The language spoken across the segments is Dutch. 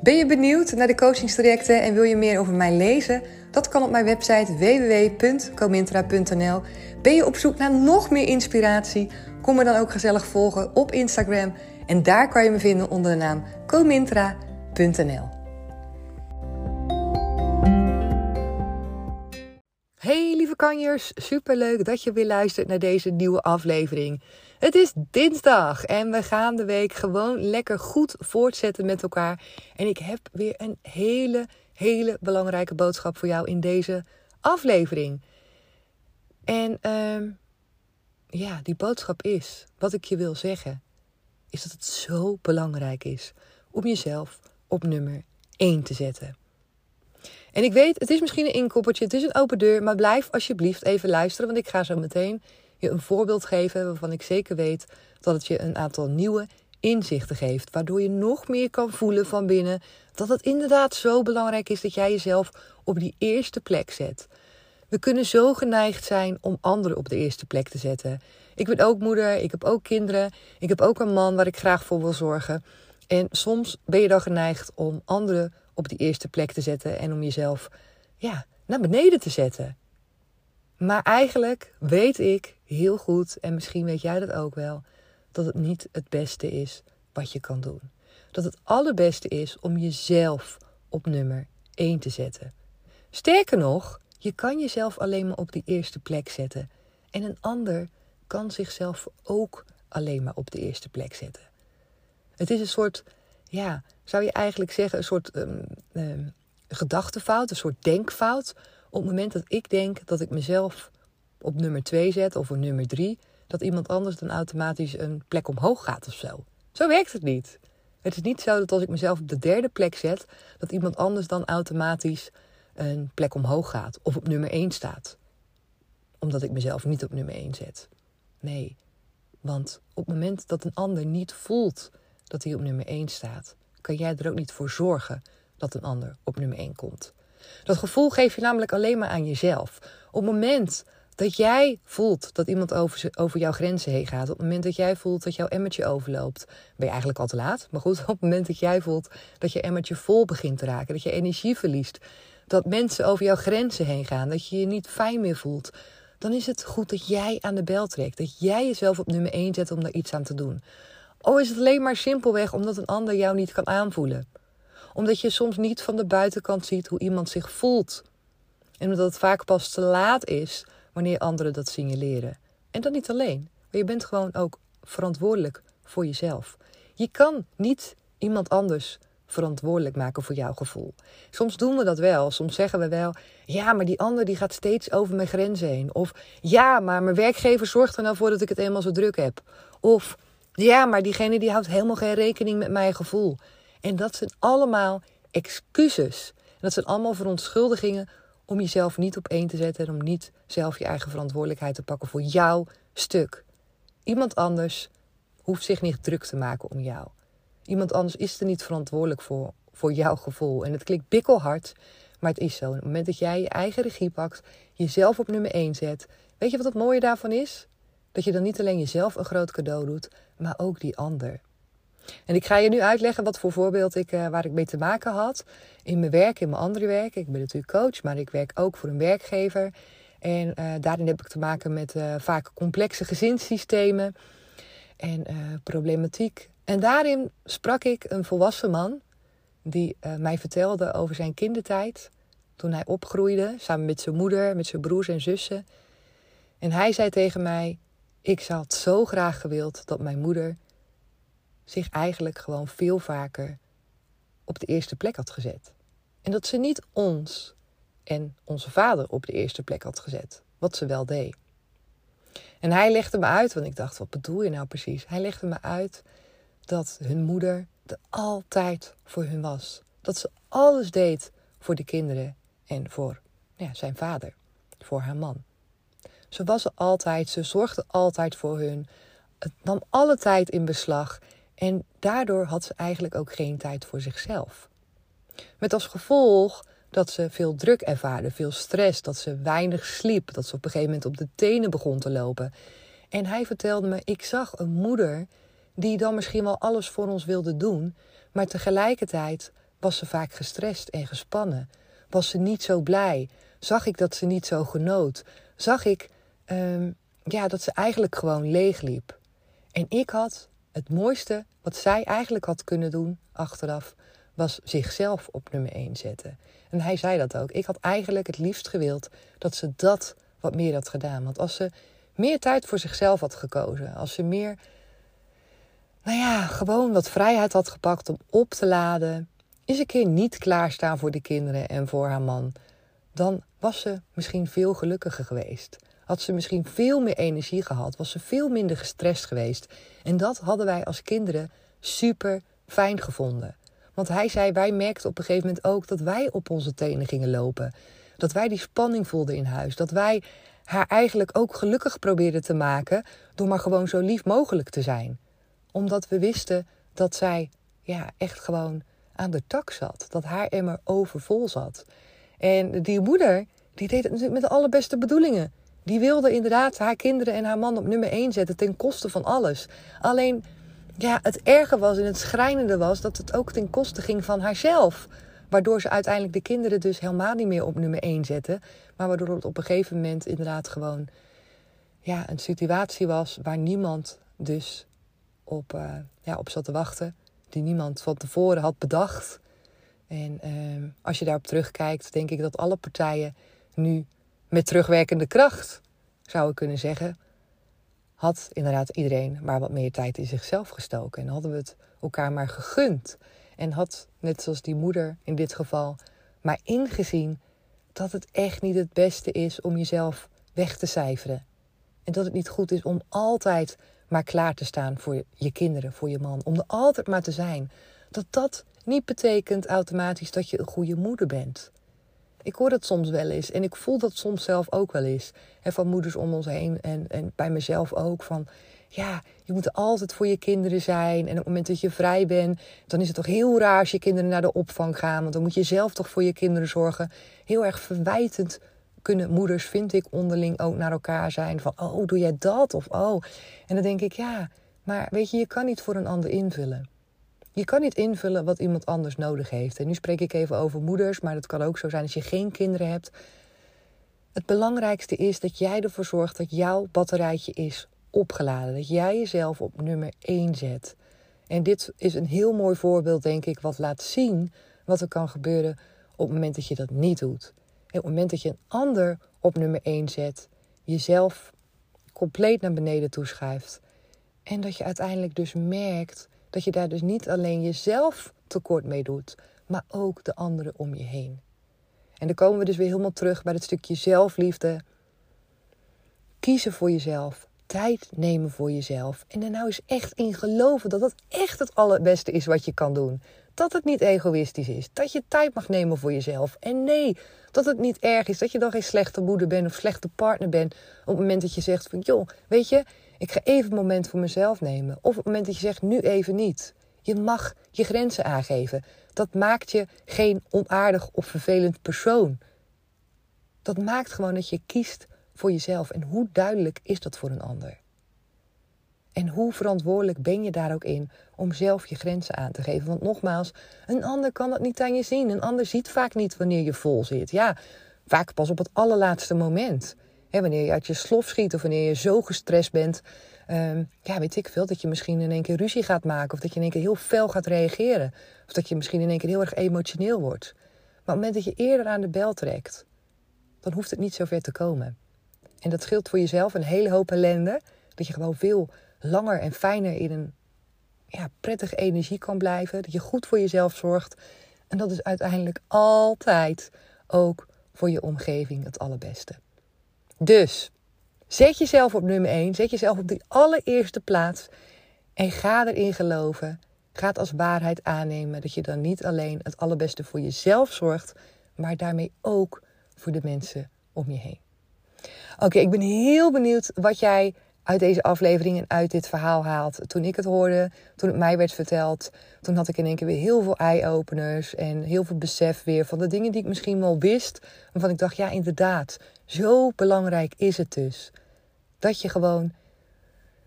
Ben je benieuwd naar de coachingstrajecten en wil je meer over mij lezen? Dat kan op mijn website www.comintra.nl. Ben je op zoek naar nog meer inspiratie? Kom me dan ook gezellig volgen op Instagram. En daar kan je me vinden onder de naam comintra.nl. Hey lieve kanjers, superleuk dat je weer luistert naar deze nieuwe aflevering. Het is dinsdag en we gaan de week gewoon lekker goed voortzetten met elkaar. En ik heb weer een hele, hele belangrijke boodschap voor jou in deze aflevering. En uh, ja, die boodschap is, wat ik je wil zeggen, is dat het zo belangrijk is om jezelf op nummer 1 te zetten. En ik weet, het is misschien een inkoppertje, het is een open deur, maar blijf alsjeblieft even luisteren, want ik ga zo meteen je een voorbeeld geven waarvan ik zeker weet dat het je een aantal nieuwe inzichten geeft, waardoor je nog meer kan voelen van binnen dat het inderdaad zo belangrijk is dat jij jezelf op die eerste plek zet. We kunnen zo geneigd zijn om anderen op de eerste plek te zetten. Ik ben ook moeder, ik heb ook kinderen, ik heb ook een man waar ik graag voor wil zorgen. En soms ben je dan geneigd om anderen op die eerste plek te zetten en om jezelf ja, naar beneden te zetten. Maar eigenlijk weet ik heel goed, en misschien weet jij dat ook wel, dat het niet het beste is wat je kan doen. Dat het allerbeste is om jezelf op nummer 1 te zetten. Sterker nog, je kan jezelf alleen maar op die eerste plek zetten. En een ander kan zichzelf ook alleen maar op de eerste plek zetten. Het is een soort, ja, zou je eigenlijk zeggen, een soort um, um, gedachtefout, een soort denkfout. Op het moment dat ik denk dat ik mezelf op nummer 2 zet of op nummer 3, dat iemand anders dan automatisch een plek omhoog gaat of zo. Zo werkt het niet. Het is niet zo dat als ik mezelf op de derde plek zet, dat iemand anders dan automatisch een plek omhoog gaat of op nummer 1 staat. Omdat ik mezelf niet op nummer 1 zet. Nee, want op het moment dat een ander niet voelt dat hij op nummer 1 staat, kan jij er ook niet voor zorgen dat een ander op nummer 1 komt. Dat gevoel geef je namelijk alleen maar aan jezelf. Op het moment dat jij voelt dat iemand over, over jouw grenzen heen gaat, op het moment dat jij voelt dat jouw emmertje overloopt, ben je eigenlijk al te laat. Maar goed, op het moment dat jij voelt dat je emmertje vol begint te raken, dat je energie verliest, dat mensen over jouw grenzen heen gaan, dat je je niet fijn meer voelt, dan is het goed dat jij aan de bel trekt. Dat jij jezelf op nummer 1 zet om daar iets aan te doen. Oh, is het alleen maar simpelweg omdat een ander jou niet kan aanvoelen. Omdat je soms niet van de buitenkant ziet hoe iemand zich voelt. En omdat het vaak pas te laat is wanneer anderen dat signaleren. En dan niet alleen, maar je bent gewoon ook verantwoordelijk voor jezelf. Je kan niet iemand anders verantwoordelijk maken voor jouw gevoel. Soms doen we dat wel. Soms zeggen we wel: ja, maar die ander die gaat steeds over mijn grenzen heen. Of ja, maar mijn werkgever zorgt er nou voor dat ik het eenmaal zo druk heb. Of ja, maar diegene die houdt helemaal geen rekening met mijn gevoel. En dat zijn allemaal excuses. Dat zijn allemaal verontschuldigingen om jezelf niet op één te zetten en om niet zelf je eigen verantwoordelijkheid te pakken voor jouw stuk. Iemand anders hoeft zich niet druk te maken om jou. Iemand anders is er niet verantwoordelijk voor, voor jouw gevoel. En het klinkt bikkelhard, maar het is zo. op het moment dat jij je eigen regie pakt, jezelf op nummer 1 zet, weet je wat het mooie daarvan is? Dat je dan niet alleen jezelf een groot cadeau doet, maar ook die ander. En ik ga je nu uitleggen wat voor voorbeeld ik, uh, waar ik mee te maken had in mijn werk, in mijn andere werk. Ik ben natuurlijk coach, maar ik werk ook voor een werkgever. En uh, daarin heb ik te maken met uh, vaak complexe gezinssystemen en problematiek. En daarin sprak ik een volwassen man die mij vertelde over zijn kindertijd. toen hij opgroeide, samen met zijn moeder, met zijn broers en zussen. En hij zei tegen mij: Ik had zo graag gewild dat mijn moeder zich eigenlijk gewoon veel vaker op de eerste plek had gezet. En dat ze niet ons en onze vader op de eerste plek had gezet, wat ze wel deed. En hij legde me uit, want ik dacht, wat bedoel je nou precies? Hij legde me uit dat hun moeder er altijd voor hun was. Dat ze alles deed voor de kinderen en voor ja, zijn vader, voor haar man. Ze was er altijd, ze zorgde altijd voor hun. Het nam alle tijd in beslag en daardoor had ze eigenlijk ook geen tijd voor zichzelf. Met als gevolg dat ze veel druk ervaarde, veel stress, dat ze weinig sliep, dat ze op een gegeven moment op de tenen begon te lopen. En hij vertelde me: ik zag een moeder die dan misschien wel alles voor ons wilde doen, maar tegelijkertijd was ze vaak gestrest en gespannen. Was ze niet zo blij? Zag ik dat ze niet zo genoot? Zag ik um, ja, dat ze eigenlijk gewoon leeg liep? En ik had het mooiste wat zij eigenlijk had kunnen doen achteraf, was zichzelf op nummer 1 zetten. En hij zei dat ook. Ik had eigenlijk het liefst gewild dat ze dat wat meer had gedaan. Want als ze meer tijd voor zichzelf had gekozen, als ze meer, nou ja, gewoon wat vrijheid had gepakt om op te laden, is een keer niet klaarstaan voor de kinderen en voor haar man, dan was ze misschien veel gelukkiger geweest. Had ze misschien veel meer energie gehad, was ze veel minder gestrest geweest. En dat hadden wij als kinderen super fijn gevonden. Want hij zei, wij merkten op een gegeven moment ook dat wij op onze tenen gingen lopen. Dat wij die spanning voelden in huis. Dat wij haar eigenlijk ook gelukkig probeerden te maken door maar gewoon zo lief mogelijk te zijn. Omdat we wisten dat zij ja, echt gewoon aan de tak zat. Dat haar emmer overvol zat. En die moeder, die deed het natuurlijk met de allerbeste bedoelingen. Die wilde inderdaad haar kinderen en haar man op nummer 1 zetten ten koste van alles. Alleen ja, het erge was en het schrijnende was dat het ook ten koste ging van haarzelf. Waardoor ze uiteindelijk de kinderen dus helemaal niet meer op nummer 1 zetten. Maar waardoor het op een gegeven moment inderdaad gewoon ja, een situatie was waar niemand dus op, uh, ja, op zat te wachten. Die niemand van tevoren had bedacht. En uh, als je daarop terugkijkt, denk ik dat alle partijen nu met terugwerkende kracht zouden kunnen zeggen had inderdaad iedereen maar wat meer tijd in zichzelf gestoken. En hadden we het elkaar maar gegund. En had, net zoals die moeder in dit geval, maar ingezien dat het echt niet het beste is om jezelf weg te cijferen. En dat het niet goed is om altijd maar klaar te staan voor je kinderen, voor je man. Om er altijd maar te zijn. Dat dat niet betekent automatisch dat je een goede moeder bent. Ik hoor dat soms wel eens en ik voel dat soms zelf ook wel eens. En van moeders om ons heen en, en bij mezelf ook. Van ja, je moet altijd voor je kinderen zijn. En op het moment dat je vrij bent, dan is het toch heel raar als je kinderen naar de opvang gaan. Want dan moet je zelf toch voor je kinderen zorgen. Heel erg verwijtend kunnen moeders, vind ik, onderling ook naar elkaar zijn. Van oh, doe jij dat? Of oh. En dan denk ik ja, maar weet je, je kan niet voor een ander invullen. Je kan niet invullen wat iemand anders nodig heeft. En nu spreek ik even over moeders, maar het kan ook zo zijn als je geen kinderen hebt. Het belangrijkste is dat jij ervoor zorgt dat jouw batterijtje is opgeladen. Dat jij jezelf op nummer 1 zet. En dit is een heel mooi voorbeeld, denk ik, wat laat zien wat er kan gebeuren op het moment dat je dat niet doet. En op het moment dat je een ander op nummer 1 zet, jezelf compleet naar beneden toeschuift. En dat je uiteindelijk dus merkt dat je daar dus niet alleen jezelf tekort mee doet, maar ook de anderen om je heen. En dan komen we dus weer helemaal terug bij het stukje zelfliefde. Kiezen voor jezelf. Tijd nemen voor jezelf. En er nou eens echt in geloven dat dat echt het allerbeste is wat je kan doen. Dat het niet egoïstisch is. Dat je tijd mag nemen voor jezelf. En nee, dat het niet erg is dat je dan geen slechte moeder bent of slechte partner bent. Op het moment dat je zegt van joh, weet je, ik ga even een moment voor mezelf nemen. Of op het moment dat je zegt nu even niet. Je mag je grenzen aangeven. Dat maakt je geen onaardig of vervelend persoon. Dat maakt gewoon dat je kiest voor jezelf. En hoe duidelijk is dat voor een ander? En hoe verantwoordelijk ben je daar ook in om zelf je grenzen aan te geven? Want nogmaals, een ander kan dat niet aan je zien. Een ander ziet vaak niet wanneer je vol zit. Ja, vaak pas op het allerlaatste moment wanneer je uit je slof schiet of wanneer je zo gestrest bent. Ehm, ja, weet ik veel. Dat je misschien in één keer ruzie gaat maken. Of dat je in één keer heel fel gaat reageren. Of dat je misschien in één keer heel erg emotioneel wordt. Maar op het moment dat je eerder aan de bel trekt, dan hoeft het niet zo ver te komen. En dat scheelt voor jezelf een hele hoop ellende. Dat je gewoon veel langer en fijner in een ja, prettige energie kan blijven. Dat je goed voor jezelf zorgt. En dat is uiteindelijk altijd ook voor je omgeving het allerbeste. Dus zet jezelf op nummer 1. Zet jezelf op die allereerste plaats. En ga erin geloven. Ga het als waarheid aannemen dat je dan niet alleen het allerbeste voor jezelf zorgt, maar daarmee ook voor de mensen om je heen. Oké, ik ben heel benieuwd wat jij uit deze aflevering en uit dit verhaal haalt. Toen ik het hoorde, toen het mij werd verteld, toen had ik in één keer weer heel veel eye-openers en heel veel besef weer van de dingen die ik misschien wel wist. Waarvan ik dacht, ja inderdaad, zo belangrijk is het dus. Dat je gewoon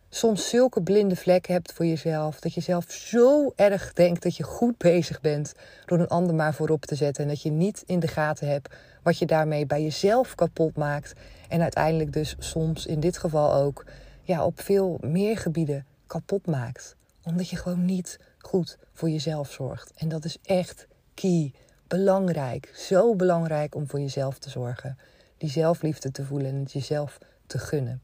soms zulke blinde vlekken hebt voor jezelf. Dat je zelf zo erg denkt dat je goed bezig bent door een ander maar voorop te zetten. En dat je niet in de gaten hebt wat je daarmee bij jezelf kapot maakt. En uiteindelijk dus soms in dit geval ook ja, op veel meer gebieden kapot maakt. Omdat je gewoon niet goed voor jezelf zorgt. En dat is echt key. Belangrijk. Zo belangrijk om voor jezelf te zorgen. Die zelfliefde te voelen en het jezelf te gunnen.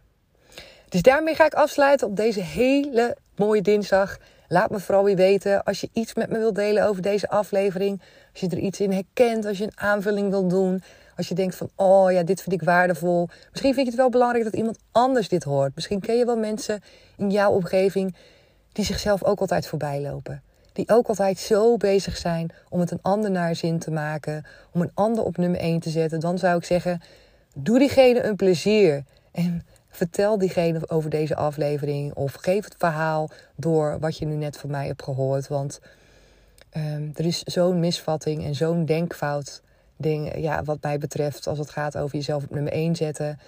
Dus daarmee ga ik afsluiten op deze hele mooie dinsdag. Laat me vooral weer weten als je iets met me wilt delen over deze aflevering. Als je er iets in herkent, als je een aanvulling wilt doen. Als je denkt van, oh ja, dit vind ik waardevol. Misschien vind je het wel belangrijk dat iemand anders dit hoort. Misschien ken je wel mensen in jouw omgeving die zichzelf ook altijd voorbij lopen. Die ook altijd zo bezig zijn om het een ander naar zin te maken. Om een ander op nummer 1 te zetten. Dan zou ik zeggen, doe diegene een plezier. En vertel diegene over deze aflevering. Of geef het verhaal door wat je nu net van mij hebt gehoord. Want um, er is zo'n misvatting en zo'n denkfout ding, ja, wat mij betreft, als het gaat over jezelf op nummer 1 zetten.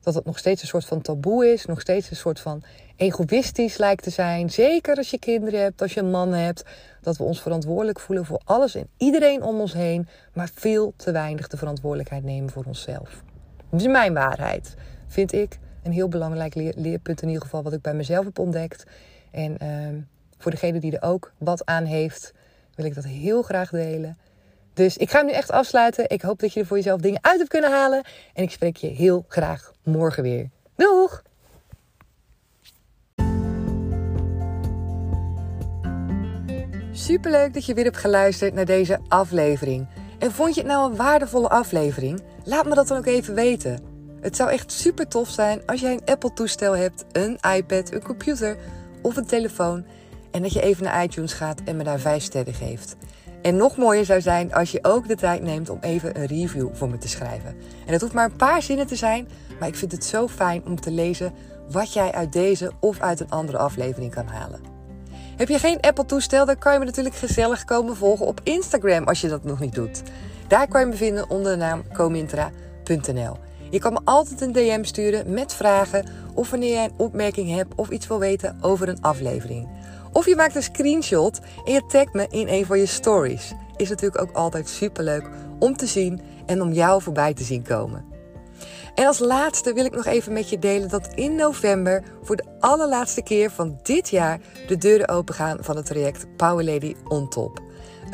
Dat het nog steeds een soort van taboe is, nog steeds een soort van egoïstisch lijkt te zijn. Zeker als je kinderen hebt, als je een man hebt. Dat we ons verantwoordelijk voelen voor alles en iedereen om ons heen, maar veel te weinig de verantwoordelijkheid nemen voor onszelf. Is mijn waarheid, vind ik. Een heel belangrijk leerpunt in ieder geval, wat ik bij mezelf heb ontdekt. En uh, voor degene die er ook wat aan heeft, wil ik dat heel graag delen. Dus ik ga hem nu echt afsluiten. Ik hoop dat je er voor jezelf dingen uit hebt kunnen halen. En ik spreek je heel graag morgen weer. Doeg! Superleuk dat je weer hebt geluisterd naar deze aflevering. En vond je het nou een waardevolle aflevering? Laat me dat dan ook even weten. Het zou echt super tof zijn als jij een Apple-toestel hebt, een iPad, een computer of een telefoon. En dat je even naar iTunes gaat en me daar 5 sterren geeft. En nog mooier zou zijn als je ook de tijd neemt om even een review voor me te schrijven. En dat hoeft maar een paar zinnen te zijn, maar ik vind het zo fijn om te lezen wat jij uit deze of uit een andere aflevering kan halen. Heb je geen Apple-toestel, dan kan je me natuurlijk gezellig komen volgen op Instagram als je dat nog niet doet. Daar kan je me vinden onder de naam comintra.nl. Je kan me altijd een DM sturen met vragen of wanneer jij een opmerking hebt of iets wil weten over een aflevering. Of je maakt een screenshot en je tagt me in een van je stories. Is natuurlijk ook altijd superleuk om te zien en om jou voorbij te zien komen. En als laatste wil ik nog even met je delen dat in november voor de allerlaatste keer van dit jaar de deuren open gaan van het traject Power Lady on Top.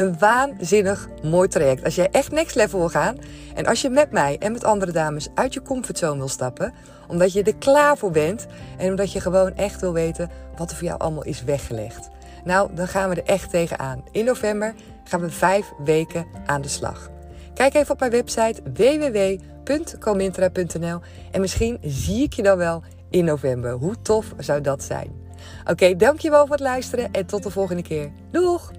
Een waanzinnig mooi traject. Als jij echt next level wil gaan en als je met mij en met andere dames uit je comfortzone wil stappen, omdat je er klaar voor bent en omdat je gewoon echt wil weten wat er voor jou allemaal is weggelegd. Nou, dan gaan we er echt tegenaan. In november gaan we vijf weken aan de slag. Kijk even op mijn website www.comintra.nl en misschien zie ik je dan wel in november. Hoe tof zou dat zijn? Oké, dankjewel voor het luisteren en tot de volgende keer. Doeg!